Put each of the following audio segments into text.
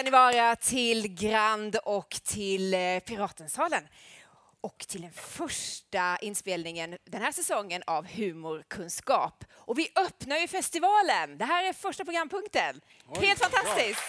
ska ni vara till Grand och till eh, Piratensalen och till den första inspelningen den här säsongen av Humorkunskap. Och vi öppnar ju festivalen. Det här är första programpunkten. Oj, Helt fantastiskt!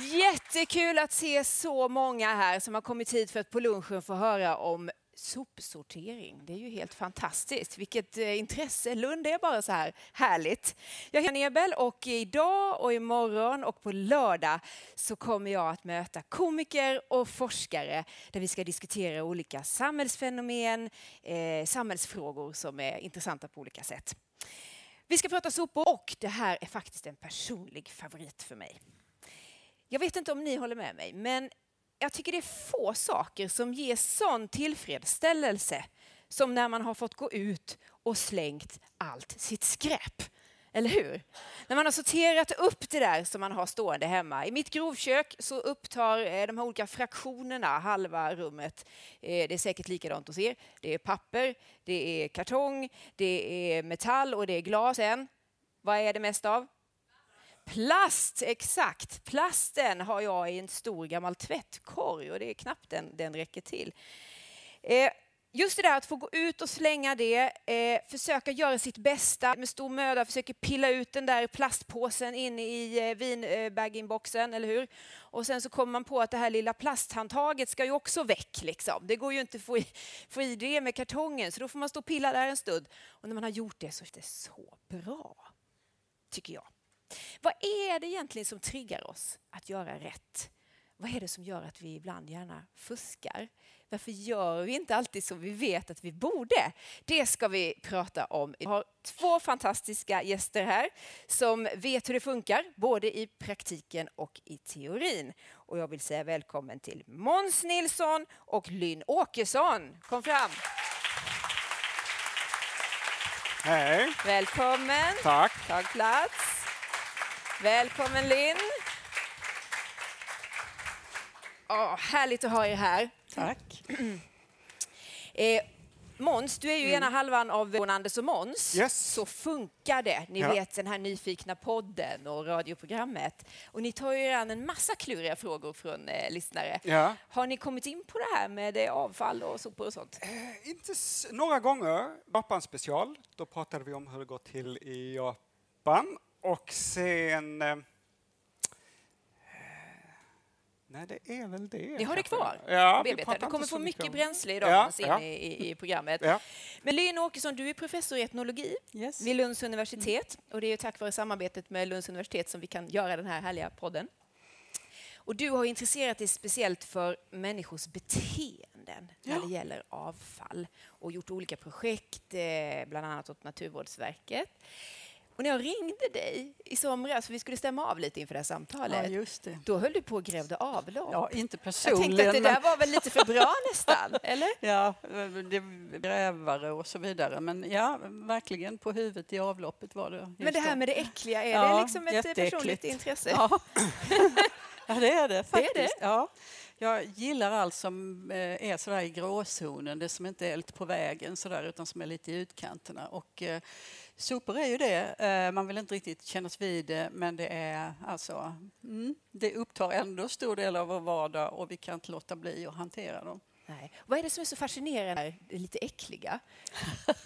Jättekul att se så många här som har kommit hit för att på lunchen få höra om sopsortering. Det är ju helt fantastiskt. Vilket eh, intresse. Lund är bara så här härligt. Jag heter Nebel och idag och imorgon och på lördag så kommer jag att möta komiker och forskare där vi ska diskutera olika samhällsfenomen, eh, samhällsfrågor som är intressanta på olika sätt. Vi ska prata sopor och det här är faktiskt en personlig favorit för mig. Jag vet inte om ni håller med mig, men jag tycker det är få saker som ger sån tillfredsställelse som när man har fått gå ut och slängt allt sitt skräp. Eller hur? När man har sorterat upp det där som man har stående hemma. I mitt grovkök så upptar eh, de här olika fraktionerna halva rummet. Eh, det är säkert likadant hos er. Det är papper, det är kartong, det är metall och det är glas. Vad är det mest av? Plast, exakt. Plasten har jag i en stor gammal tvättkorg och det är knappt den, den räcker till. Eh, just det där att få gå ut och slänga det, eh, försöka göra sitt bästa med stor möda, försöka pilla ut den där plastpåsen in i eh, vinbaginboxen, eller hur? Och sen så kommer man på att det här lilla plasthandtaget ska ju också väck. Liksom. Det går ju inte att få i, få i det med kartongen, så då får man stå och pilla där en stund. Och när man har gjort det så är det så bra, tycker jag. Vad är det egentligen som triggar oss att göra rätt? Vad är det som gör att vi ibland gärna fuskar? Varför gör vi inte alltid som vi vet att vi borde? Det ska vi prata om. Vi har två fantastiska gäster här som vet hur det funkar, både i praktiken och i teorin. Och jag vill säga välkommen till Måns Nilsson och Lynn Åkesson. Kom fram! Hej. Välkommen! Tack. Ta plats. Välkommen Linn. Oh, härligt att ha er här. Tack. Eh, Måns, du är ju ena halvan av Anders och Måns. Yes. Så funkar det. Ni Ja. vet den här nyfikna podden och radioprogrammet. Och ni tar ju an en massa kluriga frågor från eh, lyssnare. Ja. Har ni kommit in på det här med eh, avfall och sopor och sånt? Eh, Inte några gånger. Japan special. Då pratade vi om hur det går till i Japan. Och sen... Eh, nej, det är väl det. Ni har det kvar? Ja, vi Du kommer få mycket om- bränsle idag Ja, in ja. i, i, programmet. Ja. Men Linn Åkesson, du är professor i etnologi Yes. vid Lunds universitet. Och det är tack vare samarbetet med Lunds universitet som vi kan göra den här härliga podden. Och du har intresserat dig speciellt för människors beteenden när Ja. det gäller avfall och gjort olika projekt, eh, bland annat åt Naturvårdsverket. Och när jag ringde dig i somras, för vi skulle stämma av lite inför det här samtalet, Ja, det. då höll du på och grävde avlopp. Ja, inte jag personligen. tänkte att det där var väl lite för bra nästan, eller? Ja, det grävare och så vidare. Men ja, verkligen på huvudet i avloppet var det. Men det här med det äckliga, är Ja, det liksom ett personligt intresse? Ja. ja, det är det Det är faktiskt. det? Ja. Jag gillar allt som eh, är sådär i gråzonen, det som inte är helt på vägen sådär, utan som är lite i utkanterna. Och, eh, sopor är ju det. Eh, man vill inte riktigt kännas vid det, men det är alltså, mm, det upptar ändå stor del av vår vardag och vi kan inte låta bli att hantera dem. Nej. Vad är det som är så fascinerande med det lite äckliga?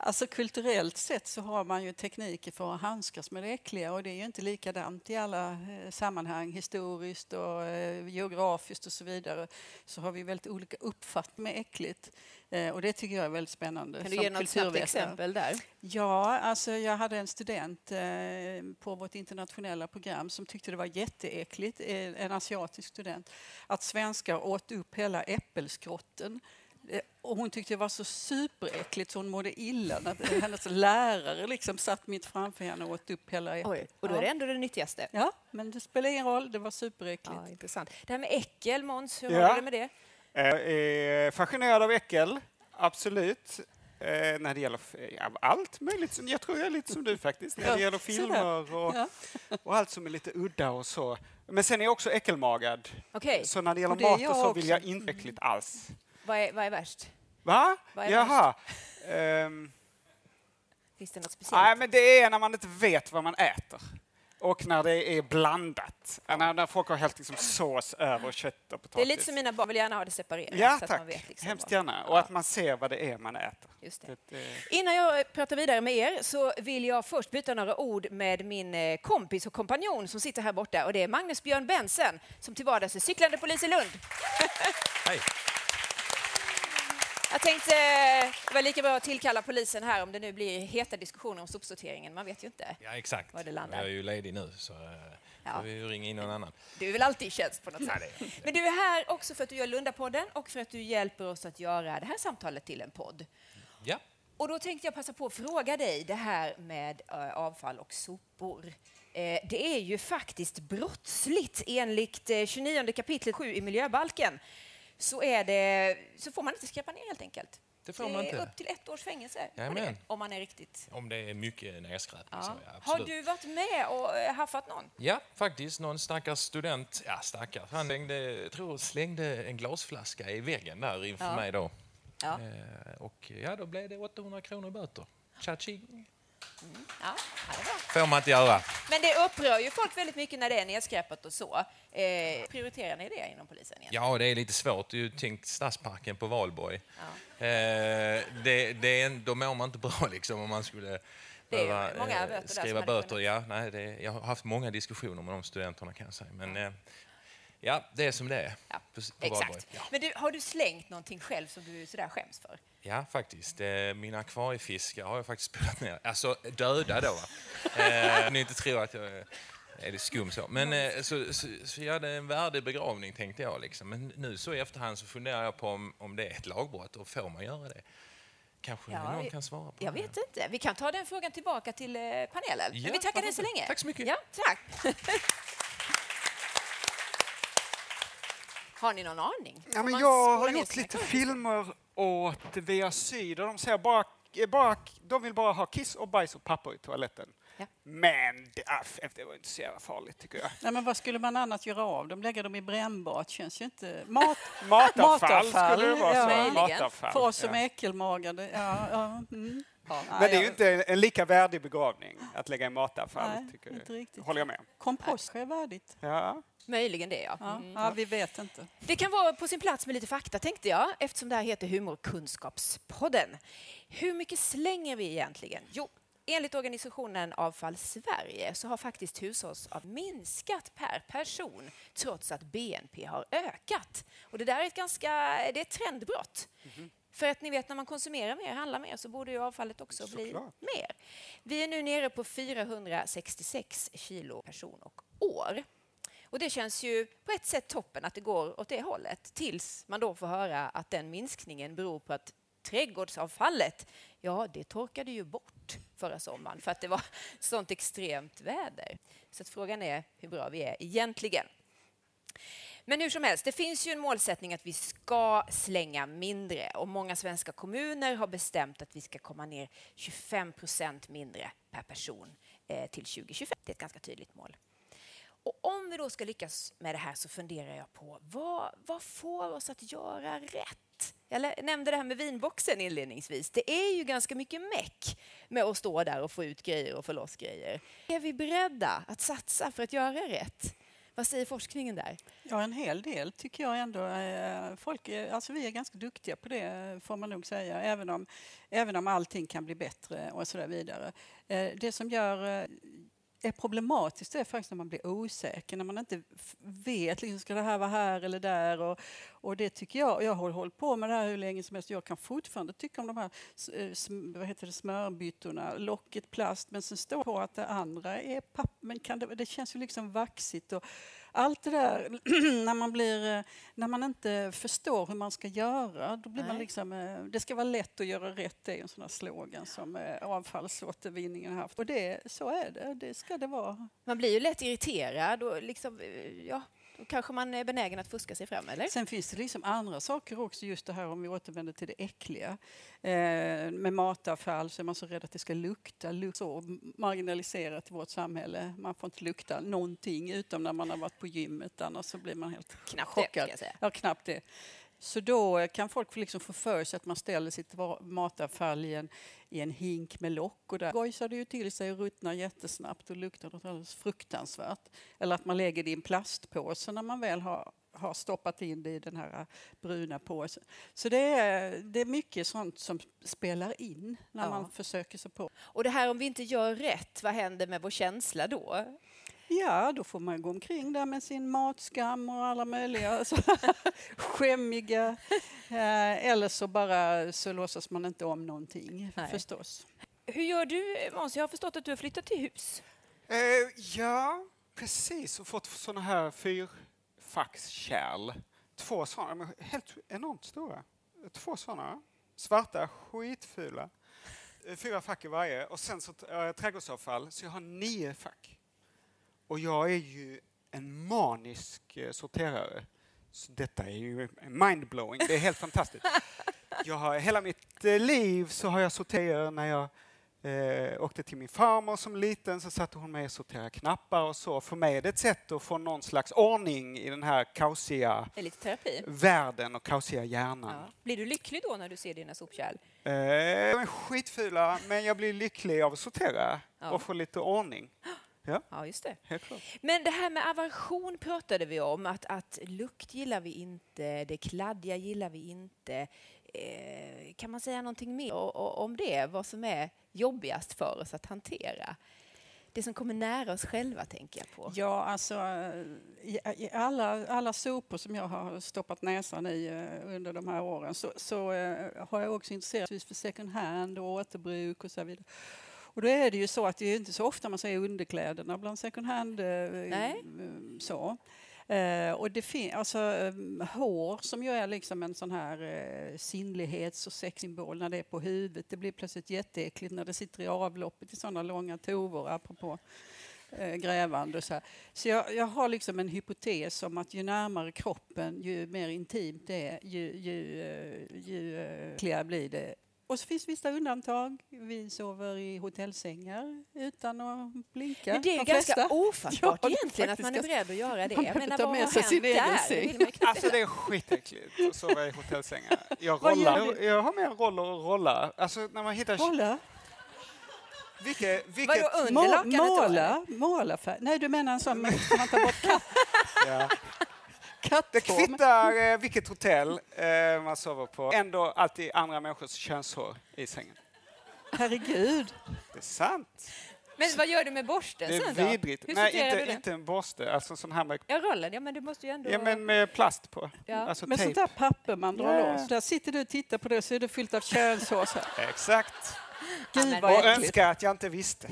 Alltså kulturellt sett så har man ju tekniker för att handskas med det äckliga och det är ju inte likadant i alla eh, sammanhang historiskt och eh, geografiskt och så vidare. Så har vi väldigt olika uppfattning med äckligt eh, och det tycker jag är väldigt spännande. Kan du ge något snabbt exempel där? Ja, alltså jag hade en student eh, på vårt internationella program som tyckte det var jätteäckligt, eh, en asiatisk student, att svenskar åt upp hela äppelskrotten. Och hon tyckte det var så superäckligt så hon mådde illa när hennes lärare liksom satt mitt framför henne och åt upp hela äpplet. Oj, och då är det ändå det nyttigaste. Ja, men det spelar ingen roll, det var superäckligt. Ja, intressant. Det här med äckel, Måns, hur Ja. har du det med det? Jag är fascinerad av äckel, absolut. Eh, när det gäller ja, allt möjligt. som- Jag tror jag är lite som du faktiskt. När det gäller filmer och, och allt som är lite udda och så. Men sen är jag också äckelmagad. Okej, Så när det gäller Och det mat och så vill också. jag inte äckligt alls. vad, är, vad är värst? Va? Vad är Jaha. Ehm, Finns det något speciellt? Nej, men det är när man inte vet vad man äter. Och när det är blandat. När, när folk har hällt liksom sås över kött och potatis. det är lite som mina barn vill gärna ha det separerat. Ja, så att tack. man vet liksom Hemskt gärna. Och att man ser vad det är man äter. Just det. Det, det, Innan jag pratar vidare med er så vill jag först byta några ord med min eh, kompis och kompanjon som sitter här borta och det är Magnus Björn Bensen som till vardags är cyklande polis i Lund. Hej. Jag tänkte det var lika bra att tillkalla polisen här om det nu blir heta diskussioner om sopsorteringen. Man vet ju inte. Ja, exakt. Var det landar. Jag är ju ledig nu så eh, Ja. vi ringa in någon annan. Du är väl alltid i tjänst på något Ja, sätt. det är- Men du är här också för att du gör Lundapodden och för att du hjälper oss att göra det här samtalet till en podd. Ja. Och då tänkte jag passa på att fråga dig det här med eh, avfall och sopor. Eh, det är ju faktiskt brottsligt enligt eh, 29 kapitlet 7 i miljöbalken. Så, är det, så får man inte skräpa ner helt enkelt. Det får man är inte. upp till ett års fängelse det, om man är riktigt... Om det är mycket nedskräpning Ja. Har du varit med och eh, haffat någon? Ja, faktiskt. Någon stackars student, ja stackars, han slängde, tror slängde en glasflaska i väggen där inför Ja. mig då. Ja. Eh, och ja, då blev det 800 kronor böter. Cha-ching. Ja, ja, det. Får man inte göra. Men det upprör ju folk väldigt mycket när det är nedskräpat och så. Eh, prioriterar ni det inom polisen? Igen? Ja, det är lite svårt. Du tänkt Stadsparken på Valborg. Ja. Eh, det, det är, då mår man inte bra liksom om man skulle behöva, många eh, böter skriva böter. kunnat- Ja, nej, det, jag har haft många diskussioner med de studenterna kan jag säga. Men eh, ja, det är som det är Ja, på, på. Exakt. Ja. Men du, har du slängt någonting själv som du sådär skäms för? Ja, faktiskt. Eh, mina akvariefiskar har jag faktiskt spelat ner. Alltså döda då. Eh, ni inte tror att jag är- det skum så. Men eh, så, så, så jag hade en värdig begravning tänkte jag. Liksom. Men nu så i efterhand så funderar jag på om, om det är ett lagbrott och får man göra det? Kanske Ja, någon vi- kan svara på Jag det. vet inte. Vi kan ta den frågan tillbaka till eh, panelen. Ja, Men vi tackar dig så länge. Tack så mycket. Ja, tack. Har ni någon aning? ja, men jag har gjort lite filmer åt Via Syd och de säger bara, eh, bara, de vill bara ha kiss och bajs och papper i toaletten. Ja. Men det, var inte så jävla farligt tycker jag. Nej, men vad skulle man annat göra av dem? Lägga dem i brännbart känns ju inte... Mat, Matavfall, skulle det vara ja. så. Matavfall. För oss som är äckelmagade. Ja, ja, mm. ja, Men det är ju jag- inte en lika värdig begravning att lägga i matavfall. Nej, tycker inte jag. riktigt. håller jag med om. Kompost är värdigt. Ja. Möjligen det, ja. Ja, Mm. ja, vi vet inte. Det kan vara på sin plats med lite fakta tänkte jag, eftersom det här heter Humorkunskapspodden. Hur mycket slänger vi egentligen? Jo, enligt organisationen Avfall Sverige så har faktiskt hushållsav minskat per person trots att BNP har ökat. Och det där är ett ganska, det är ett trendbrott. För att ni vet, när man konsumerar mer, handlar mer, så borde ju avfallet också bli Såklart. mer. Vi är nu nere på 466 kilo person och år. Och det känns ju på ett sätt toppen att det går åt det hållet tills man då får höra att den minskningen beror på att trädgårdsavfallet, ja, det torkade ju bort förra sommaren för att det var sånt extremt väder. Så att frågan är hur bra vi är egentligen. Men hur som helst, det finns ju en målsättning att vi ska slänga mindre och många svenska kommuner har bestämt att vi ska komma ner 25 procent mindre per person eh, till 2025. Det är ett ganska tydligt mål. Och om vi då ska lyckas med det här så funderar jag på vad, vad får oss att göra rätt? Jag nämnde det här med vinboxen inledningsvis. Det är ju ganska mycket meck med att stå där och få ut grejer och få loss grejer. Är vi beredda att satsa för att göra rätt? Vad säger forskningen där? Ja, en hel del tycker jag ändå. Eh, folk alltså vi är ganska duktiga på det, får man nog säga, även om, även om allting kan bli bättre och så där vidare. Eh, det som gör eh, är problematiskt är faktiskt när man blir osäker, när man inte vet, liksom, ska det här vara här eller där? Och, och det tycker jag, jag har hållit på med det här hur länge som helst, jag kan fortfarande tycka om de här eh, vad heter det, smörbyttorna, locket plast, men sen står på att det andra är papp, men kan det, det känns ju liksom vaxigt och allt det där, när man, blir, eh, när man inte förstår hur man ska göra, då blir man Nej. liksom, eh, det ska vara lätt att göra rätt, det är en sån här slogan som eh, avfallsåtervinningen har haft. Och det, så är det, det ska det vara. Man blir ju lätt irriterad och liksom, ja, då kanske man är benägen att fuska sig fram, eller? Sen finns det liksom andra saker också, just det här om vi återvänder till det äckliga. Eh, med matavfall så är man så rädd att det ska lukta, luk så marginaliserat i vårt samhälle. Man får inte lukta någonting utom när man har varit på gymmet, annars så blir man helt Knappt det, chockad. jag säga. Ja, knappt det. Så då kan folk liksom få för sig att man ställer sitt matavfall i en, i en hink med lock och där gojsar det ju till sig och ruttnar jättesnabbt och luktar något alldeles fruktansvärt. Eller att man lägger det i en plastpåse när man väl har, har stoppat in det i den här bruna påsen. Så det är, det är mycket sånt som spelar in när Ja. man försöker sig på. Och det här om vi inte gör rätt, vad händer med vår känsla då? Ja, då får man gå omkring där med sin matskam och alla möjliga skämmiga. Eh, eller så bara så låtsas man inte om någonting Nej. förstås. Hur gör du Måns? Jag har förstått att du har flyttat till hus. Eh, ja, precis. Och fått såna här fyrfackskärl. Två såna, helt enormt stora. Två såna. Svarta, skitfula. Eh, Fyra fack i varje. Och sen så äh, trädgårdsavfall, så jag har nio fack. Och jag är ju en manisk eh, sorterare. Så detta är ju mindblowing. Det är helt fantastiskt. Jag har, hela mitt eh, liv så har jag sorterat när jag eh, åkte till min farmor som liten så satte hon mig och sorterade knappar och så. För mig är det ett sätt att få någon slags ordning i den här kaosiga världen och kaosiga hjärnan. Ja. Blir du lycklig då när du ser dina sopkärl? Eh, de är skitfula, men jag blir lycklig av att sortera Ja. och få lite ordning. Ja, just det. Helt klart. Men det här med aversion pratade vi om. Att, att lukt gillar vi inte, det kladdiga gillar vi inte. Eh, kan man säga någonting mer o- o- om det? Vad som är jobbigast för oss att hantera? Det som kommer nära oss själva, tänker jag på. Ja, alltså i, i alla, alla sopor som jag har stoppat näsan i eh, under de här åren så, så eh, har jag också intresserat mig för second hand och återbruk och så vidare. Och då är det ju så att det är inte så ofta man ser underkläderna bland second hand. eh, Nej. eh, Så. Eh, och det finns alltså eh, hår som ju är liksom en sån här eh, sinnlighets och sexsymbol när det är på huvudet. Det blir plötsligt jätteäckligt när det sitter i avloppet i såna långa tovor apropå eh, grävande och så här. Så jag, jag har liksom en hypotes om att ju närmare kroppen, ju mer intimt det är, ju, ju, ju äckligare blir det. Och så finns vissa undantag. Vi sover i hotellsängar utan att blinka. Men det är De ganska flesta. ofattbart Ja, egentligen att man är beredd att göra det. Man behöver ta med sig sin egen där? säng. Alltså det är skitäckligt att sova i hotellsängar. Jag, rollar, jag har med roller och rolla. Alltså när man hittar... Kolla! Vilket, vilket, Vadå, under Må, måla, måla färg. Nej, du menar en sån man ta bort katt, ja. Det kvittar eh, vilket hotell eh, man sover på. Ändå alltid andra människors könshår i sängen. Herregud. Det är sant. Men vad gör du med borsten Det är sen då? vidrigt. Hur Nej, sorterar du inte, den? inte en borste. Alltså sån här med, Ja, rollen. Ja, men du måste ju ändå... ja, men med plast på. Ja. Alltså Med sånt tejp. där papper man drar Ja. loss. Där sitter du och tittar på det så är det fyllt av könshår. Så här. Exakt. Gud men- vad Och äckligt. önskar att jag inte visste.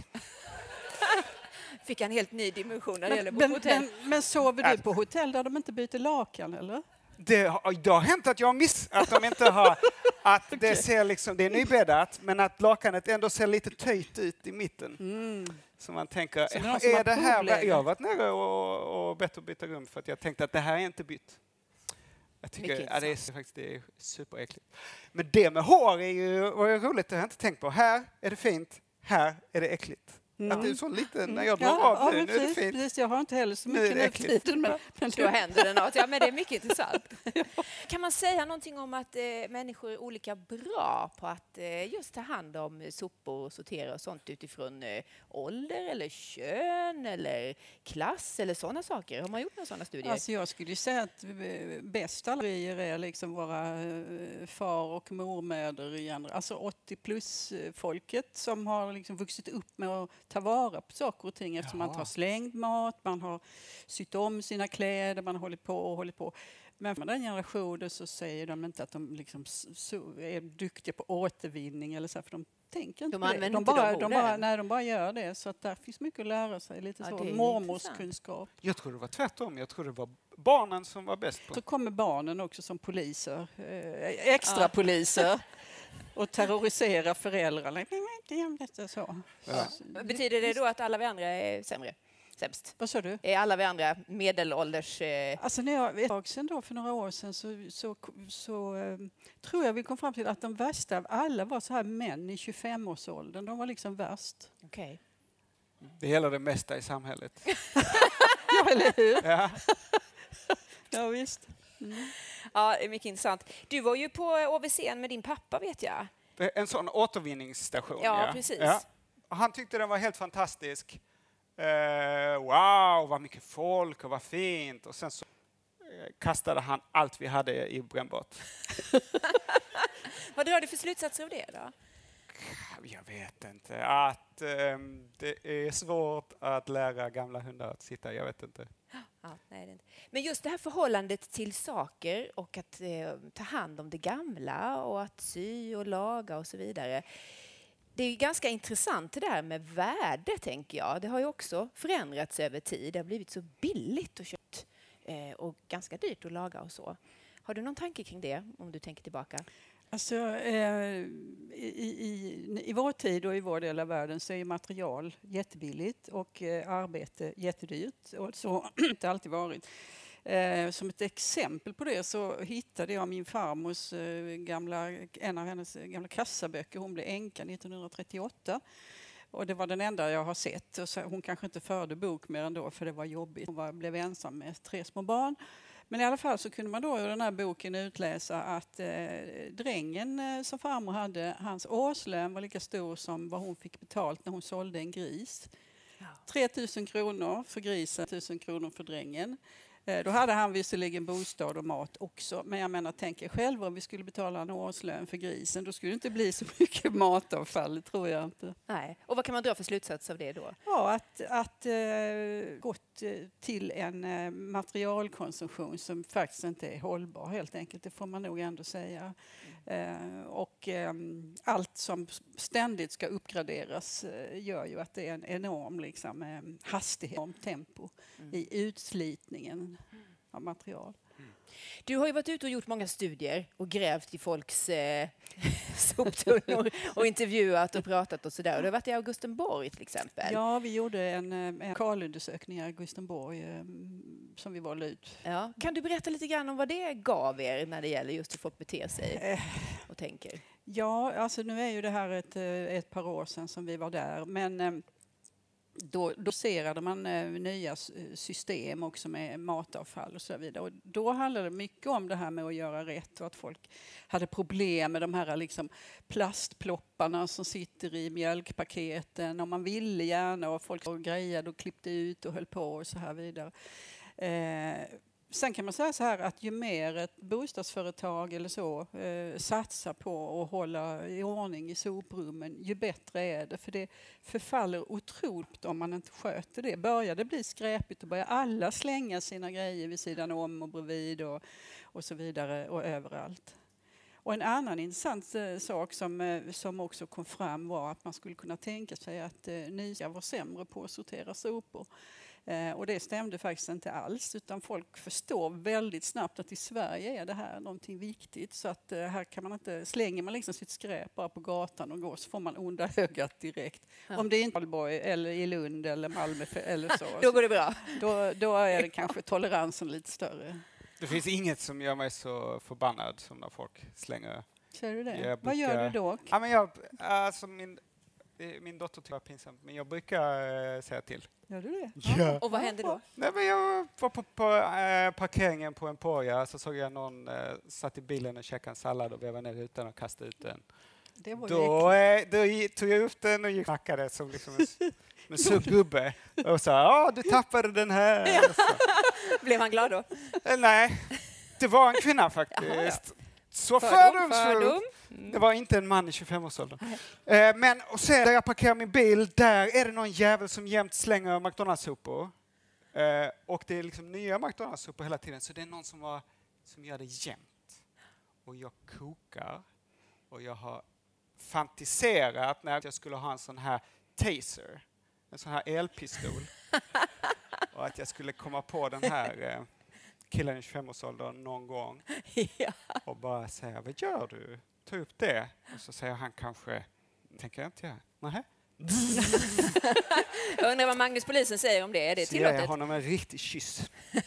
Fick en helt ny dimension när det gäller Men, hotell. men, men sover du på hotell där de inte byter lakan eller? Det har, det har hänt att jag har miss... Att de inte har... Att det ser liksom... Det är nybäddat, men att lakanet ändå ser lite töjt ut i mitten. Så man tänker, Så är är det här... Jag har varit nere och, och bett att byta rum för att jag tänkte att det här är inte bytt. Jag tycker ja, det är faktiskt det är superäckligt. Men det med hår är ju vad är roligt, det har jag inte tänkt på. Här är det fint, här är det äckligt. Att det är så lite, när jag drar av nu, men nu är det precis, fint. precis. Jag har inte heller så mycket det nu tiden. Men, men Då händer det något. Ja, men det är mycket intressant. Kan man säga någonting om att eh, människor är olika bra på att eh, just ta hand om sopor och sortera och sånt utifrån eh, ålder eller kön eller klass eller sådana saker? Har man gjort några sådana studier? Alltså jag skulle säga att eh, bästa allergier är liksom våra eh, far och andra, alltså 80 plus eh, folket som har liksom vuxit upp med att ta vara på saker och ting eftersom man inte har slängt mat, man har sytt om sina kläder, man har hållit på och hållit på. Men med den generationen så säger de inte att de liksom är duktiga på återvinning eller så, för de tänker inte De på det. de bara, de de, bara, nej, de bara gör det. Så att där finns mycket att lära sig. Lite Ja, så mormorskunskap. Jag tror det var tvärtom. Jag tror det var barnen som var bäst på Så kommer barnen också som poliser, eh, extra poliser och terroriserar föräldrarna. Så. Ja. Betyder det då att alla vi andra är sämre? Sämst? Vad sa du? Är alla vi andra medelålders... Eh, Alltså när jag, ett tag sedan då, för några år sedan så, så, så eh, tror jag vi kom fram till att de värsta av alla var så här män i 25-årsåldern. De var liksom värst. Okej. Det gäller det mesta i samhället. Ja, eller hur? Ja. Ja, visst. Ja, Ja, mycket intressant. Du var ju på OVC med din pappa vet jag. En sån återvinningsstation. Ja, precis. Och Han tyckte den var helt fantastisk. Eh, wow, vad mycket folk och vad fint. Och sen så eh, kastade han allt vi hade i brännbart. Vad drar du för slutsatser av det då? Jag vet inte. Att ehm, det är svårt att lära gamla hundar att sitta. Jag vet inte. Ja, nej, det är inte. Men just det här förhållandet till saker och att eh, ta hand om det gamla och att sy och laga och så vidare. Det är ju ganska intressant det där med värde, tänker jag. Det har ju också förändrats över tid. Det har blivit så billigt att köpa eh, och ganska dyrt att laga och så. Har du någon tanke kring det, om du tänker tillbaka? Alltså, eh, i, i, I vår tid och i vår del av världen så är material jättebilligt och eh, arbete jättedyrt. Och så har det inte alltid varit. Eh, som ett exempel på det så hittade jag min farmors eh, gamla, en av hennes gamla kassaböcker. Hon blev änka 1938. Och det var den enda jag har sett. Och så, hon kanske inte förde bok mer än då för det var jobbigt. Hon var, blev ensam med tre små barn. Men i alla fall så kunde man då ur den här boken utläsa att eh, drängen eh, som farmor hade, hans årslön var lika stor som vad hon fick betalt när hon sålde en gris. 3 000 kronor för grisen, 1 000 kronor för drängen. Eh, Då hade han visserligen bostad och mat också, men jag menar, tänk er själv om vi skulle betala en årslön för grisen, då skulle det inte bli så mycket matavfall, det tror jag inte. Nej. Och vad kan man dra för slutsats av det då? Ja, att, att eh, gått eh, till en eh, materialkonsumtion som faktiskt inte är hållbar helt enkelt, det får man nog ändå säga. Eh, och ehm, allt som ständigt ska uppgraderas eh, gör ju att det är en enorm liksom, eh, hastighet, enormt tempo i utslitningen av material. Du har ju varit ute och gjort många studier och grävt i folks eh, soptunnor och intervjuat och pratat och sådär. Och du har varit i Augustenborg till exempel. Ja, vi gjorde en, eh, en lokalundersökning i Augustenborg eh, som vi valde ut. Ja. Kan du berätta lite grann om vad det gav er när det gäller just hur folk beter sig Eh, och tänker? Ja, alltså nu är ju det här ett, ett par år sedan som vi var där, men då doserade man eh, nya system också med matavfall och så vidare. Och då handlade det mycket om det här med att göra rätt och att folk hade problem med de här liksom plastplopparna som sitter i mjölkpaketen och man ville gärna och folk och grejade och klippte ut och höll på och så här vidare. Eh, Sen kan man säga så här att ju mer ett bostadsföretag eller så eh, satsar på att hålla i ordning i soprummen, ju bättre är det. För det förfaller otroligt om man inte sköter det. Börjar det bli skräpigt och börjar alla slänga sina grejer vid sidan om och bredvid och, och så vidare och överallt. Och en annan intressant eh, sak som, eh, som också kom fram var att man skulle kunna tänka sig att eh, nya var sämre på att sortera sopor. Eh, och det stämde faktiskt inte alls utan folk förstår väldigt snabbt att i Sverige är det här någonting viktigt så att eh, här kan man inte, slänger man liksom sitt skräp bara på gatan och går så får man onda ögat direkt. Ja. Om det är inte Valborg eller i Lund eller Malmö eller så, Då går det bra. då, då är det kanske toleransen lite större. Det finns inget som gör mig så förbannad som när folk slänger... Ser du det? Jag Vad gör brukar- du då? Ja, men jag, alltså min, min dotter tycker det är pinsamt, men jag brukar eh, säga till. Gör du det? Ja. Och vad händer då? Nej, men jag var på, på eh, parkeringen på Emporia så såg jag någon eh, satt i bilen och käkade en sallad och vevade ner rutan och kastade ut den. Det var Då, eh, då tog jag upp den och gick och knackade som liksom en, en suggubbe och sa ja, du tappade den här. Blev han glad då? nej, det var en kvinna faktiskt. Jaha, ja. Så Fördom, fördomsfullt. fördom. Det var inte en man i 25-årsåldern. Eh, men och sen där jag parkerar min bil, där är det någon jävel som jämt slänger McDonalds-sopor. Eh, och det är liksom nya McDonalds-sopor hela tiden, så det är någon som, var, som gör det jämt. Och jag kokar och jag har fantiserat när jag skulle ha en sån här taser, en sån här elpistol. och att jag skulle komma på den här eh, killen i 25-årsåldern någon gång Ja. och bara säga vad gör du? Ta upp det. Och så säger han kanske, tänker jag inte göra. Nähä. Jag undrar vad Magnus polisen säger om det. Är det Så ger jag tillåtet? honom en riktig kyss.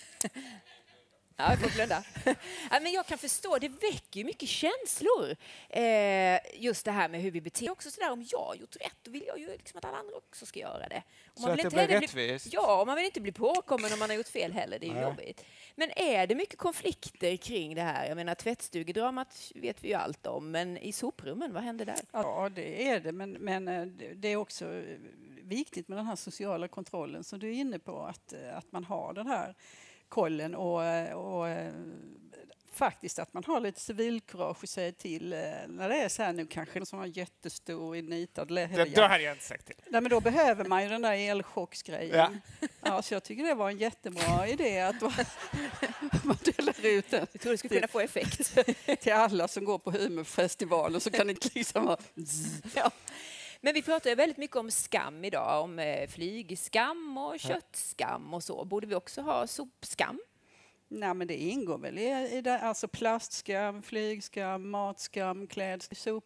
Ja, jag får blunda. ja, men jag kan förstå, det väcker ju mycket känslor. Eh, just det här med hur vi beter oss. Sådär, om jag har gjort rätt, då vill jag ju liksom att alla andra också ska göra det. Och Så att det blir rättvist? Ja, och man vill inte bli påkommen om man har gjort fel heller. Det är ju Nej. jobbigt. Men är det mycket konflikter kring det här? Jag menar, tvättstugedramat vet vi ju allt om, men i soprummen, vad händer där? Ja, det är det. Men, men eh, det det är också eh, viktigt med den här sociala kontrollen som du är inne på. Att, eh, att man har den här kollen och, och eh, faktiskt att man har lite civilkurage och säger till eh, när det är så här nu kanske som har jättestor nitad Det, då hade jag inte sagt till. Nej, men då behöver man ju den där elchocksgrejen. Ja. så jag tycker det var en jättebra idé att man delar ut den Jag tror det skulle kunna få effekt. till alla som går på humorfestivalen så kan det liksom vara Ja. Men vi pratar ju väldigt mycket om skam idag, om eh, flygskam och köttskam och så. Borde vi också ha sopskam? Nej, men det ingår väl i, i det, alltså plastskam, flygskam, matskam, klädskam, sop.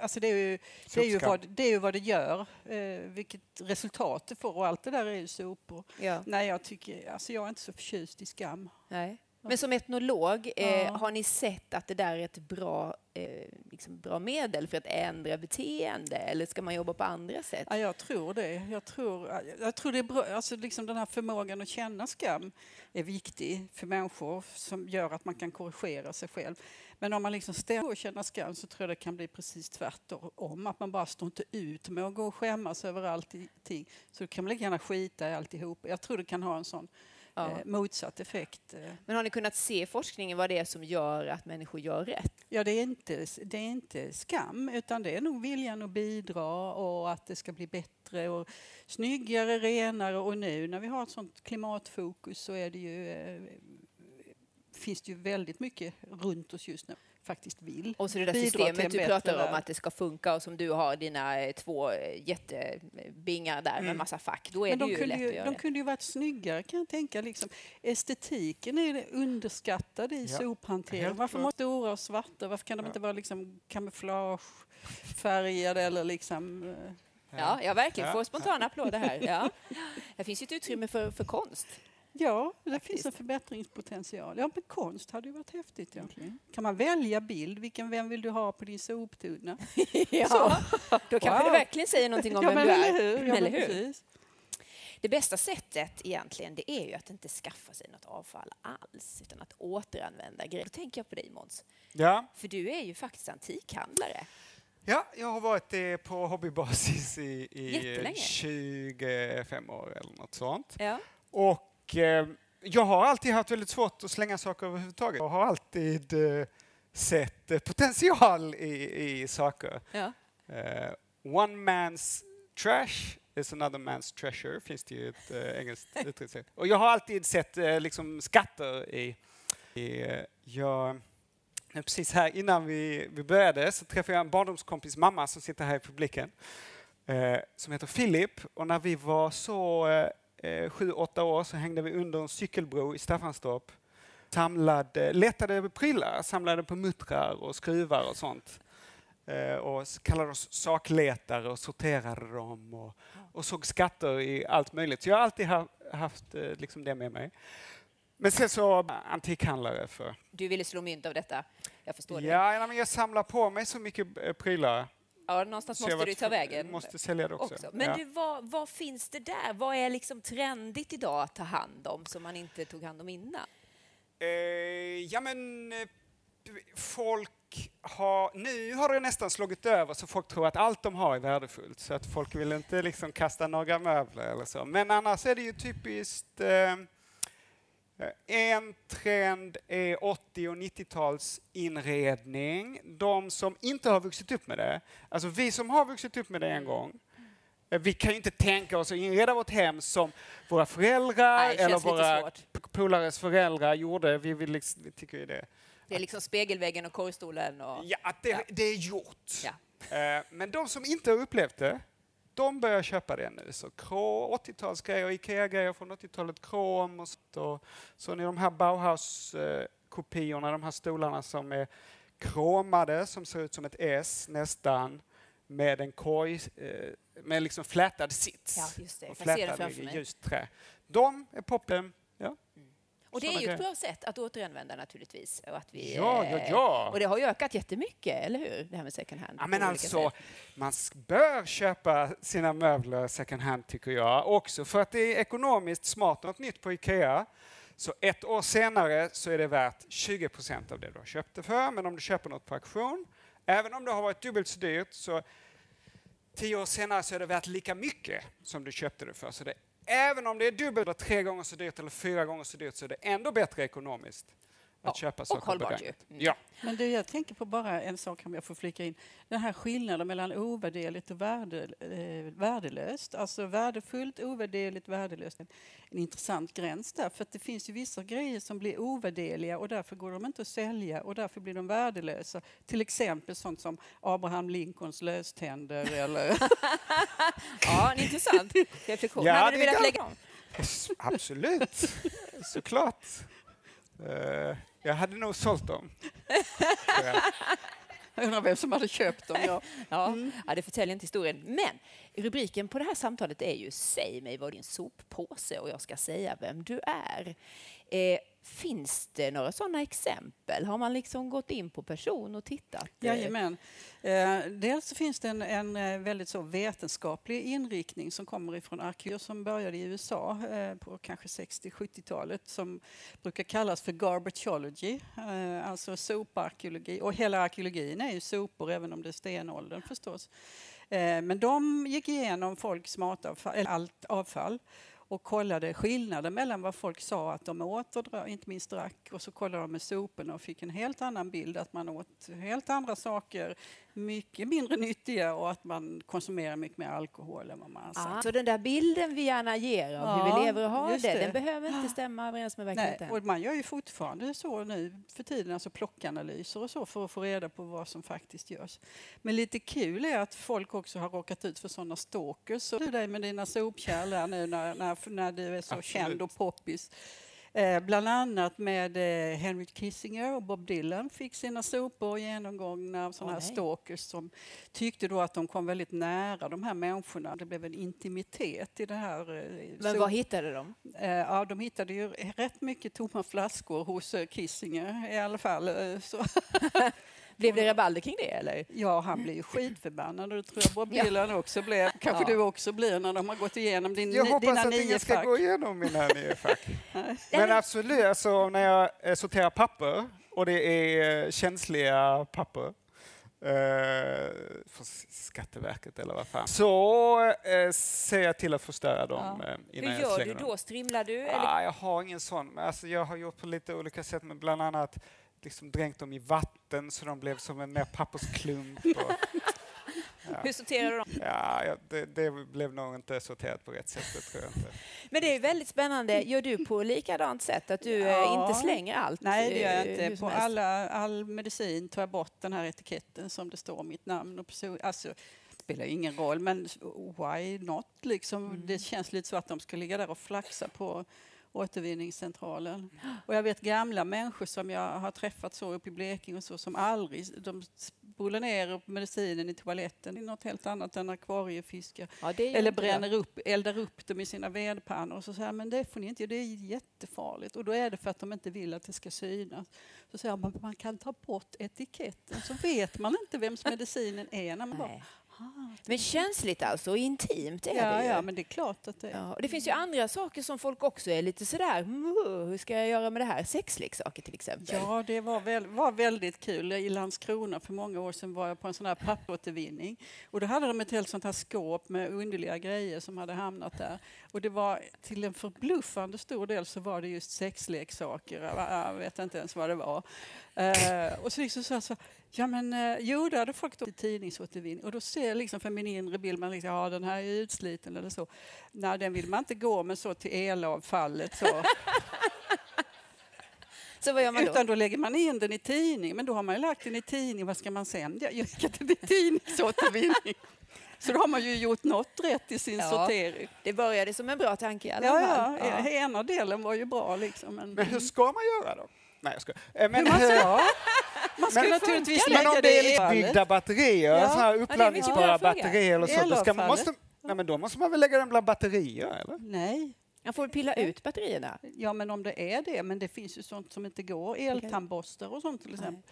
Alltså det är ju, det är ju, vad, det är ju vad det gör, eh, vilket resultat det får och allt det där är ju sopor. Ja. Nej, jag, tycker, alltså jag är inte så förtjust i skam. Nej. Men som etnolog, eh, har ni sett att det där är ett bra, eh, liksom bra medel för att ändra beteende eller ska man jobba på andra sätt? Ja, jag tror det. Jag tror, jag tror det är bra. Alltså liksom den här förmågan att känna skam är viktig för människor som gör att man kan korrigera sig själv. Men om man liksom ställer och känner skam så tror jag det kan bli precis tvärtom. Att man bara står inte ut med att gå och skämmas över allting. Så då kan man lika gärna skita i alltihop. Jag tror det kan ha en sån Ja. eh, motsatt effekt. eh. Men har ni kunnat se i forskningen vad det är som gör att människor gör rätt? Ja, det är, inte, det är inte skam, utan det är nog viljan att bidra och att det ska bli bättre och snyggare, renare. Och nu när vi har ett sånt klimatfokus så är det ju, eh, finns det ju väldigt mycket runt oss just nu faktiskt vill. Och så det där systemet du bättre pratar om att det ska funka och som du har dina eh, två eh, jättebingar där med Mm. massa fack. Då är Men det de ju kunde lätt ju, att göra de det. kunde ju varit snyggare kan jag tänka. Liksom. Estetiken är underskattad i Ja, sophantering. helt Varför måste stora och svarta? Varför kan de Ja. inte vara liksom kamouflagefärgade eller liksom... eh, Ja, jag verkligen Ja. får spontana applåder här. Ja. Det finns ju ett utrymme för, för konst. Ja, det Faktiskt. finns en förbättringspotential. Ja, men konst hade ju varit häftigt egentligen. Kan man välja bild? Vilken, vem vill du ha på din soptunna? Ja. Då kanske Wow. det verkligen säger någonting om ja, vem men du eller är. hur? Ja, Eller hur? precis. Det bästa sättet egentligen, det är ju att inte skaffa sig något avfall alls, utan att återanvända grejer. Då tänker jag på dig Måns, Ja. för du är ju faktiskt antikhandlare. ja, jag har varit det på hobbybasis i, i Jättelänge. 25 år eller något sånt. Ja. Och eh, jag har alltid haft väldigt svårt att slänga saker överhuvudtaget. Jag har alltid eh, sett eh, potential i, i saker. Ja. Eh, one man's trash is another man's treasure, finns det ju ett eh, engelskt uttryckssätt. Och jag har alltid sett eh, liksom skatter i... i jag, precis här innan vi, vi började så träffade jag en barndomskompis mamma som sitter här i publiken, eh, som heter Philip. Och när vi var så eh, sju, åtta år så hängde vi under en cykelbro i Staffanstorp. Samlade, letade prylar, samlade på muttrar och skruvar och sånt. Eh, och kallade oss sakletare och sorterade dem och, och såg skatter i allt möjligt. Så jag har alltid ha, haft eh, liksom det med mig. Men sen så antikhandlare för... Du ville slå mynt av detta. Jag förstår det. Ja, ja, men jag samlar på mig så mycket eh, prylar. Ja, någonstans måste du ta vägen. måste sälja det också. också. Men ja. du, vad, vad finns det där? Vad är liksom trendigt idag att ta hand om som man inte tog hand om innan? Eh, ja, men eh, folk har... Nu har det nästan slagit över så folk tror att allt de har är värdefullt. Så att folk vill inte liksom kasta några möbler eller så. Men annars är det ju typiskt... Eh, en trend är 80 och 90-tals inredning. De som inte har vuxit upp med det, alltså vi som har vuxit upp med det en gång, eh, vi kan ju inte tänka oss att inreda vårt hem som våra föräldrar Nej, eller våra polares föräldrar gjorde. Vi, vill liksom, vi tycker ju det. Det är liksom spegelväggen och korgstolen och... Ja, att det, Ja. det är gjort. Ja. Eh, Men de som inte har upplevt det, de börjar köpa det nu. Så krå, 80-talsgrejer, Ikea-grejer från 80-talet, krom och sånt. Och så ni de här Bauhaus-kopiorna, de här stolarna som är kromade, som ser ut som ett S nästan, med en korg, eh, med liksom flätad sits. Ja, just det. Och flätad i ljust trä. De är poppen. Ja. Och Och det är ju ett bra sätt att återanvända naturligtvis. Och, att vi, Ja, ja, eh, ja. och det har ju ökat jättemycket, eller hur? Det här med second hand. Ja, men alltså, sätt. man bör köpa sina möbler second hand tycker jag också för att det är ekonomiskt smart. Något nytt på Ikea, så ett år senare så är det värt 20 procent av det du har köpt det för. Men om du köper något på auktion, även om det har varit dubbelt så dyrt, så tio år senare så är det värt lika mycket som du köpte det för. Så det, även om det är dubbelt eller tre gånger så dyrt eller fyra gånger så dyrt så är det ändå bättre ekonomiskt att köpa och saker hållbart ju. Mm. Ja. Men du, jag tänker på bara en sak om jag får flika in. Den här skillnaden mellan ovärderligt och värde, eh, värdelöst. Alltså värdefullt, ovärderligt, värdelöst. En, en intressant gräns där. För att det finns ju vissa grejer som blir ovärderliga och därför går de inte att sälja och därför blir de värdelösa. Till exempel sånt som Abraham Lincolns löständer eller... Ja, en intressant reflektion. Ja, Hade du det velat kan- lägga Absolut, såklart. Eh, jag hade nog sålt dem. jag. Undrar vem som hade köpt dem. Ja. Ja, ja, det förtäljer inte historien. Men rubriken på det här samtalet är ju Säg mig vad din soppåse och jag ska säga vem du är. Eh, finns det några sådana exempel? Har man liksom gått in på person och tittat? Jajamän. Eh, dels finns det en, en eh, väldigt så vetenskaplig inriktning som kommer ifrån arkeologer som började i USA eh, på kanske 60-70-talet som brukar kallas för garbageology, eh, alltså soparkeologi. Och hela arkeologin är ju sopor även om det är stenåldern förstås. Eh, men de gick igenom folks matavfall, allt avfall och kollade skillnaden mellan vad folk sa att de åt och inte minst drack och så kollade de med soporna och fick en helt annan bild att man åt helt andra saker, mycket mindre nyttiga och att man konsumerar mycket mer alkohol än vad man har sagt. Ah, så den där bilden vi gärna ger av hur Ja, vi lever och har det, det. den behöver inte stämma överens med Nej, verkligheten? och man gör ju fortfarande så nu för tiden, alltså plockanalyser och så för att få reda på vad som faktiskt görs. Men lite kul är att folk också har råkat ut för sådana stalkers. Så du dig med dina sopkärl där nu när, när, när du är så Absolut. känd och poppis. Eh, bland annat med eh, Henry Kissinger och Bob Dylan fick sina sopor genomgångna av sådana Åh, här stalkers som tyckte då att de kom väldigt nära de här människorna. Det blev en intimitet i det här. eh, Men sop- vad hittade de? Eh, Ja, de hittade ju rätt mycket tomma flaskor hos eh, Kissinger i alla fall. Blev det rabalder kring det eller? ja, han blev ju skitförbannad och det tror jag Bob Ja. Dylan också blev. Kanske Ja. du också blir när de har gått igenom din, Jag ni- hoppas dina att ingen ska gå igenom mina nio fack. Men absolut, alltså, när jag eh, sorterar papper och det är eh, känsliga papper eh, för Skatteverket eller vad fan, så eh, ser jag till att förstöra dem Ja. Hur innan jag gör slänger du dem. då? Strimlar du? Eller? Ah, jag har ingen sån. men Alltså, jag har gjort på lite olika sätt, men bland annat liksom dränkt dem i vatten så de blev som en mer pappersklump. Och, Hur sorterar du dem? ja, ja, det, det blev nog inte sorterat på rätt sätt, det tror jag inte. Men det är väldigt spännande. Gör du på likadant sätt? Att du eh, Ja. inte slänger allt? Nej, det gör jag eh, inte. På alla, all medicin tar jag bort den här etiketten som det står mitt namn och person. Alltså, det spelar ju ingen roll, men why not? Liksom, Mm. Det känns lite så att de ska ligga där och flaxa på återvinningscentralen. Och jag vet gamla människor som jag har träffat så uppe i Blekinge och så som aldrig, de spolar ner medicinen i toaletten. Är något helt annat än akvariefiskar. Ja, Eller bränner upp, eldar upp dem i sina vedpannor och så säger men det får ni inte det är jättefarligt. Och då är det för att de inte vill att det ska synas. Så säger man, man kan ta bort etiketten så vet man inte vems medicinen är. När man bara. Men känsligt alltså, och intimt är ja, det ju. ja, men det är klart att det är. Ja, och det finns ju andra saker som folk också är lite sådär, "Muh, hur ska jag göra med det här? Sexleksaker till exempel. Ja, det var, väl, var väldigt kul. I Landskrona för många år sedan var jag på en sån här papperåtervinning. Och då hade de ett helt sånt här skåp med underliga grejer som hade hamnat där. Och det var till en förbluffande stor del så var det just sexleksaker. Jag vet inte ens vad det var. Eh, och så liksom så här, så, ja men eh, jo, det hade folk då i tidningsåtervinning. Och då ser jag liksom för min inre bild, man liksom, ja den här är utsliten eller så. Nej, den vill man inte gå med så till elavfallet. Så. Så vad gör man då? Utan då lägger man in den i tidning. Men då har man ju lagt den i tidning. Vad ska man sen? Jag ska till tidningsåtervinning. Så då har man ju gjort något rätt i sin Ja. sortering. Det började som en bra tanke i alla Ja, fall. ja, ena delen var ju bra liksom. Men, Men hur ska man göra då? Nej, jag ska. Eh, Men, Men man hur- ska, man ska Men- naturligtvis men om det det är i byggda fallet. batterier, Ja. här uppladdningsbara fråga. batterier eller så, då, ska man, måste, nej, men då måste man väl lägga dem bland batterier, eller? Nej, Han får pilla ut batterierna. Ja, men om det är det, men det finns ju sånt som inte går. Eltandborstar och sånt till exempel.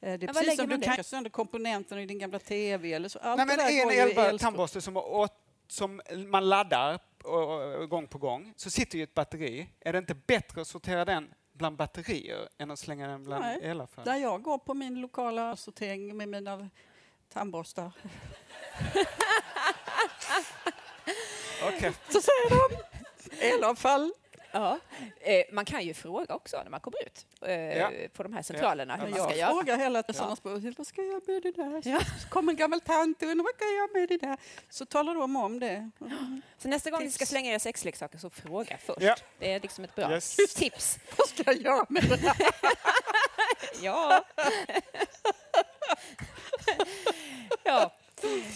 Eh, Det är var precis som man du kan sönder komponenterna i din gamla TV eller så. Allt Nej, men det där en elskåp. tandborste som, åt, som man laddar och, och, gång på gång, så sitter ju ett batteri. Är det inte bättre att sortera den bland batterier än att slänga den bland Nej, elaffärer? Där jag går på min lokala sortering med mina tandborstar. Okej. Så säger de elavfall. Ja. Eh, man kan ju fråga också när man kommer ut eh, Ja. på de här centralerna hur Men man ska jag göra. frågar hela tiden ja. vad ska jag göra med det där? Så kommer en gammal tant och undrar vad ska jag göra med det där? Så talar de om det. Så nästa gång ni Tips. ska slänga era sexleksaker så fråga först. Ja. Det är liksom ett bra Yes. tips. Vad ska jag göra med det där? Ja. ja.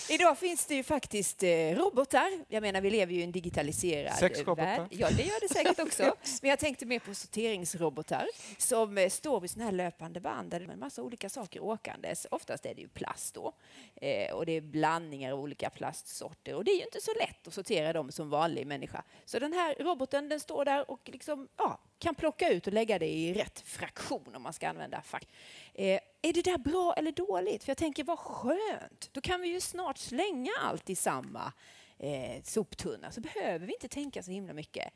Idag finns det ju faktiskt eh, robotar. Jag menar, vi lever ju i en digitaliserad Sexrobotar. värld. Ja, det gör det säkert också. Men jag tänkte mer på sorteringsrobotar som eh, står vid sådana här löpande band där det är en massa olika saker åkandes. Oftast är det ju plast då. Eh, och det är blandningar av olika plastsorter. Och det är ju inte så lätt att sortera dem som vanlig människa. Så den här roboten den står där och liksom, ja, kan plocka ut och lägga det i rätt fraktion om man ska använda fack. Eh, är det där bra eller dåligt? För jag tänker, vad skönt! Då kan vi ju snart slänga allt i samma eh, soptunna, så behöver vi inte tänka så himla mycket.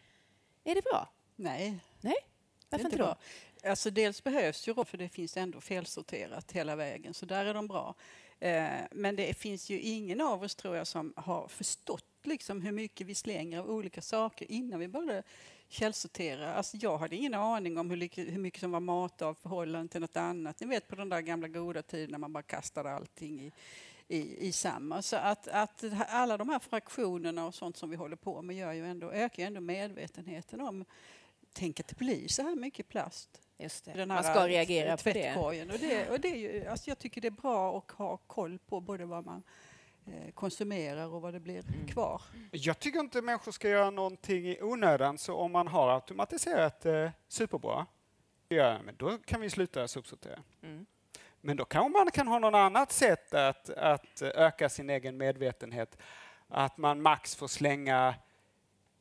Är det bra? Nej, Nej? Varför inte inte då? bra. Alltså dels behövs ju robotar för det finns ändå felsorterat hela vägen, så där är de bra. Eh, men det finns ju ingen av oss, tror jag, som har förstått liksom, hur mycket vi slänger av olika saker innan vi började källsortera. Alltså, jag hade ingen aning om hur mycket, hur mycket som var mat av förhållande till något annat. Ni vet på den där gamla goda tiden när man bara kastade allting i, i, i samma. Så att, att alla de här fraktionerna och sånt som vi håller på med gör ju ändå, ökar ju ändå medvetenheten om Tänk att det blir så här mycket plast. Just det. Man ska reagera på det. tvättkorgen. Och det, och det är ju, alltså jag tycker det är bra att ha koll på både vad man eh, konsumerar och vad det blir Mm. kvar. Jag tycker inte människor ska göra någonting i onödan, så om man har automatiserat eh, superbra, ja, men då kan vi sluta sopsortera. Mm. Men då kanske man kan ha något annat sätt att, att öka sin egen medvetenhet. Att man max får slänga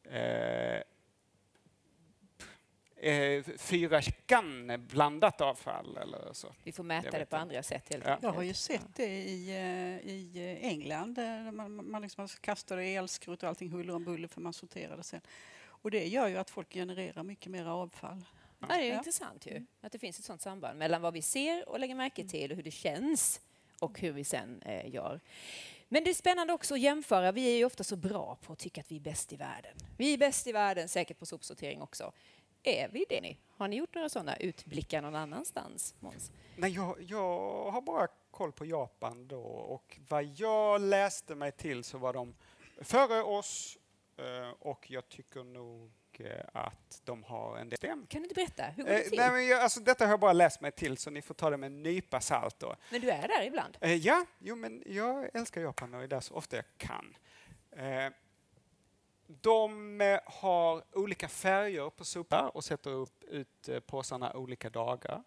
eh, eh, fyra kan blandat avfall eller så. Vi får mäta det på inte. andra sätt helt Ja. Jag har ju sett det i, eh, i eh, England där man, man liksom kastade elskrot och allting huller om buller för man sorterade sen. Och det gör ju att folk genererar mycket mer avfall. Ja, det är Ja. intressant ju, att det finns ett sånt samband mellan vad vi ser och lägger märke till och hur det känns och hur vi sen eh, gör. Men det är spännande också att jämföra. Vi är ju ofta så bra på att tycka att vi är bäst i världen. Vi är bäst i världen, säkert på sopsortering också. Är vi det? Ni? Har ni gjort några sådana utblickar någon annanstans, Måns? Nej, jag, jag har bara koll på Japan då och vad jag läste mig till så var de före oss eh, och jag tycker nog eh, att de har en del. Kan du inte berätta? Hur går Eh, det till? nej, men jag, alltså, detta har jag bara läst mig till så ni får ta det med en nypa salt. Då. Men du är där ibland? Eh, ja, jo, men jag älskar Japan och är där så ofta jag kan. Eh, de eh, har olika färger på sopor och sätter upp ut eh, påsarna olika dagar.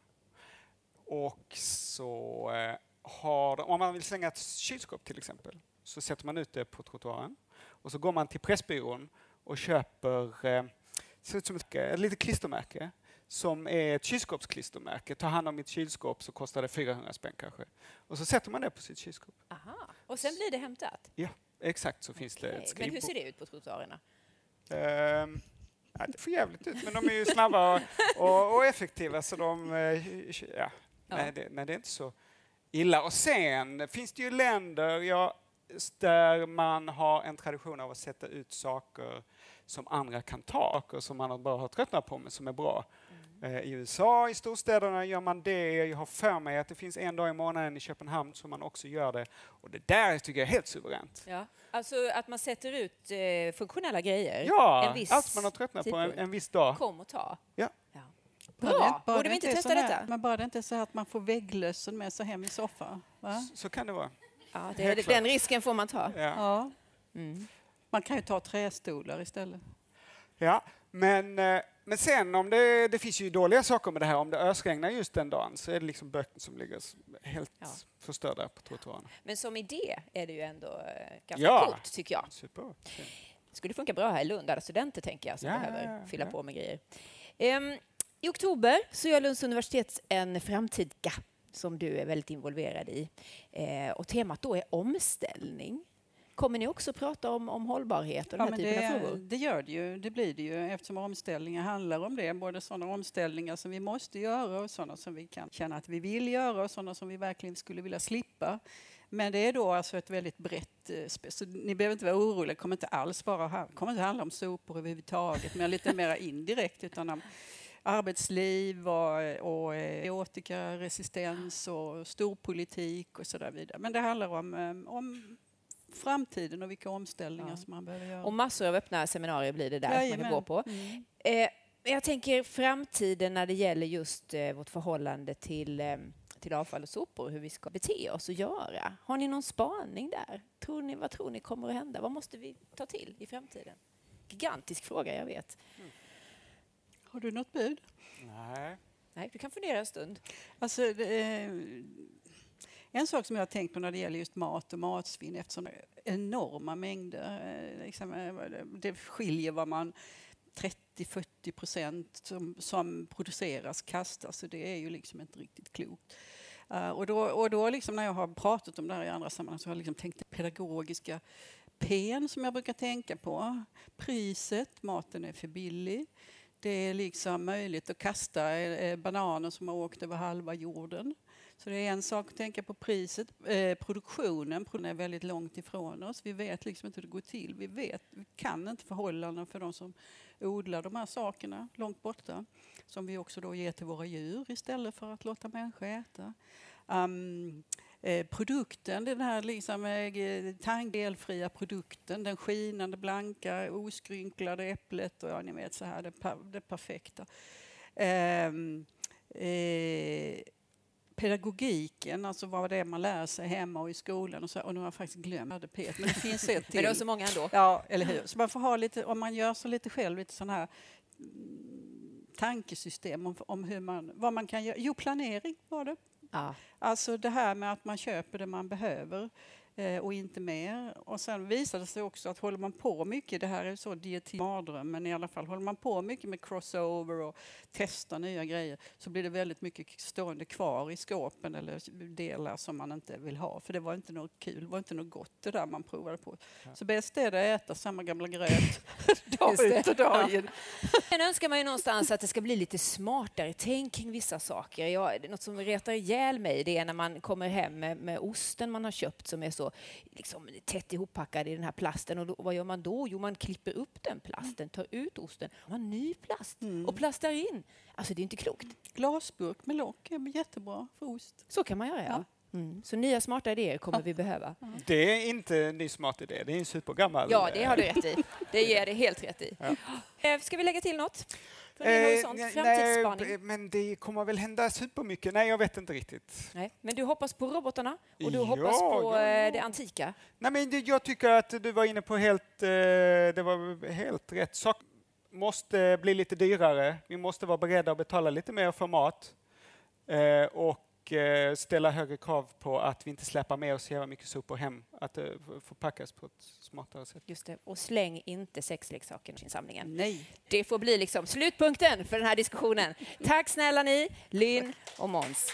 Och så eh, har de, om man vill slänga ett kylskåp till exempel, så sätter man ut det på trottoaren. Och så går man till Pressbyrån och köper eh, ser ut som ett, ett litet klistermärke som är ett kylskåpsklistermärke. Ta hand om mitt kylskåp så kostar det 400 spänn kanske. Och så sätter man det på sitt kylskåp. Aha. Och sen blir det hämtat? Ja, exakt så finns det ett Men skrivbord. hur ser det ut på trottoarerna? Ehm, ja, det får jävligt ut, men de är ju snabba och, och, och effektiva så de... eh, Ja, Ja. Nej, det, nej, det är inte så illa. Och sen finns det ju länder ja, där man har en tradition av att sätta ut saker som andra kan ta och som man bara har tröttnat på men som är bra. Eh, I USA, i storstäderna gör man det. Jag har för mig att det finns en dag i månaden i Köpenhamn som man också gör det. Och det där tycker jag är helt suveränt. Ja. Alltså att man sätter ut eh, funktionella grejer Ja, en viss allt man har tröttnat på en, en viss dag. Kom och ta. Ja. Det- Bra! bara Borde det vi inte testa detta? Men bara det inte är så att man får vägglössen med sig hem i soffan. Va? S- Så kan det vara. Ja, det, klart. den risken får man ta. Ja. Ja. Mm. Man kan ju ta trästolar istället. Ja, men, eh, men sen om det, det finns ju dåliga saker med det här. Om det ösregnar just den dagen så är det liksom böcker som ligger helt Ja. förstörda på trottoaren. Men som idé är det ju ändå eh, ganska Ja. coolt, tycker jag. Super. skulle funka bra här i Lund, alla studenter tänker jag som Ja, behöver fylla på med grejer. Ehm, I oktober så gör Lunds universitet en framtidga som du är väldigt involverad i. Eh, och temat då är omställning. Kommer ni också prata om, om hållbarhet och den Ja, här typen av det, frågor? det gör det ju. Det blir det ju eftersom omställningar handlar om det. Både sådana omställningar som vi måste göra och sådana som vi kan känna att vi vill göra och sådana som vi verkligen skulle vilja slippa. Men det är då alltså ett väldigt brett... eh, Så ni behöver inte vara oroliga. Det kommer inte alls bara kommer inte handla om sopor överhuvudtaget, men lite mer indirekt utan om arbetsliv och, och eh, antibiotikaresistens och storpolitik och så där vidare. Men det handlar om, eh, om framtiden och vilka omställningar Ja. som man behöver göra. Och massor av öppna seminarier blir det där som man kan Jajamän. gå på. Mm. Eh, jag tänker framtiden när det gäller just eh, vårt förhållande till, eh, till avfall och sopor, hur vi ska bete oss och göra. Har ni någon spaning där? Tror ni, vad tror ni kommer att hända? Vad måste vi ta till i framtiden? Gigantisk fråga, jag vet. Har du något bud? Nej. Nej, du kan fundera en stund. Alltså, det, eh, en sak som jag har tänkt på när det gäller just mat och matsvinn eftersom det är enorma mängder. Eh, liksom, eh, det skiljer vad man 30-40 procent som, som produceras kastas. Så det är ju liksom inte riktigt klokt. Uh, och då, och då liksom när jag har pratat om det här i andra sammanhang så har jag liksom tänkt det pedagogiska pen som jag brukar tänka på. Priset, maten är för billig. Det är liksom möjligt att kasta bananer som har åkt över halva jorden. Så det är en sak att tänka på priset. Eh, produktionen produktionen är väldigt långt ifrån oss. Vi vet liksom inte hur det går till. Vi, vet, vi kan inte förhållandena för de som odlar de här sakerna långt borta. Som vi också då ger till våra djur istället för att låta människor äta. Um, eh, produkten, den här liksom, eh, tangelfria produkten, den skinande, blanka, oskrynklade äpplet och ja, ni vet så här, det, per, det perfekta. Um, eh, pedagogiken, alltså vad det är man lär sig hemma och i skolan och så, och nu har jag faktiskt glömt hade Pet, men det finns ett Men till. det är så många ändå. Ja, eller hur? Så man får ha lite, om man gör så lite själv, lite sån här mm, tankesystem om, om hur man, vad man kan göra. Jo, planering var det. Ja. Alltså det här med att man köper det man behöver eh, och inte mer. Och sen visade det sig också att håller man på mycket, det här är så dietit mardröm, men i alla fall håller man på mycket med crossover och testar nya grejer så blir det väldigt mycket stående kvar i skåpen eller delar som man inte vill ha. För det var inte något kul, det var inte något gott det där man provade på. Så bäst är det att äta samma gamla gröt dag ut och dag in. Sen önskar man ju någonstans att det ska bli lite smartare tänk kring vissa saker. Jag, något som retar ihjäl mig det är när man kommer hem med, med osten man har köpt som är så liksom, tätt ihoppackad i den här plasten. Och då, vad gör man då? Jo, man klipper upp den plasten, tar ut osten, har man ny plast och plastar in. Alltså det är inte klokt. Glasburk med lock är jättebra för ost. Så kan man göra, ja. Mm. Så nya smarta idéer kommer vi behöva. Det är inte en ny smart idé, det är en supergammal. Ja, det har du rätt i. Det ger det helt rätt i. Eh, Ska vi lägga till något? Horisont? nej, nej, men det kommer väl hända supermycket. Nej, jag vet inte riktigt. Nej. Men du hoppas på robotarna och du Ja, hoppas på ja, ja. eh, det antika? Nej, men jag tycker att du var inne på helt, eh, det var helt rätt sak. Måste bli lite dyrare. Vi måste vara beredda att betala lite mer för mat. Eh, och eh, ställa högre krav på att vi inte släpar med oss jävla mycket sopor hem. Att det f- förpackas på ett smartare sätt. Just det. Och släng inte sexleksaker i samlingen. Nej. Det får bli liksom slutpunkten för den här diskussionen. Tack snälla ni, Lynn och Måns.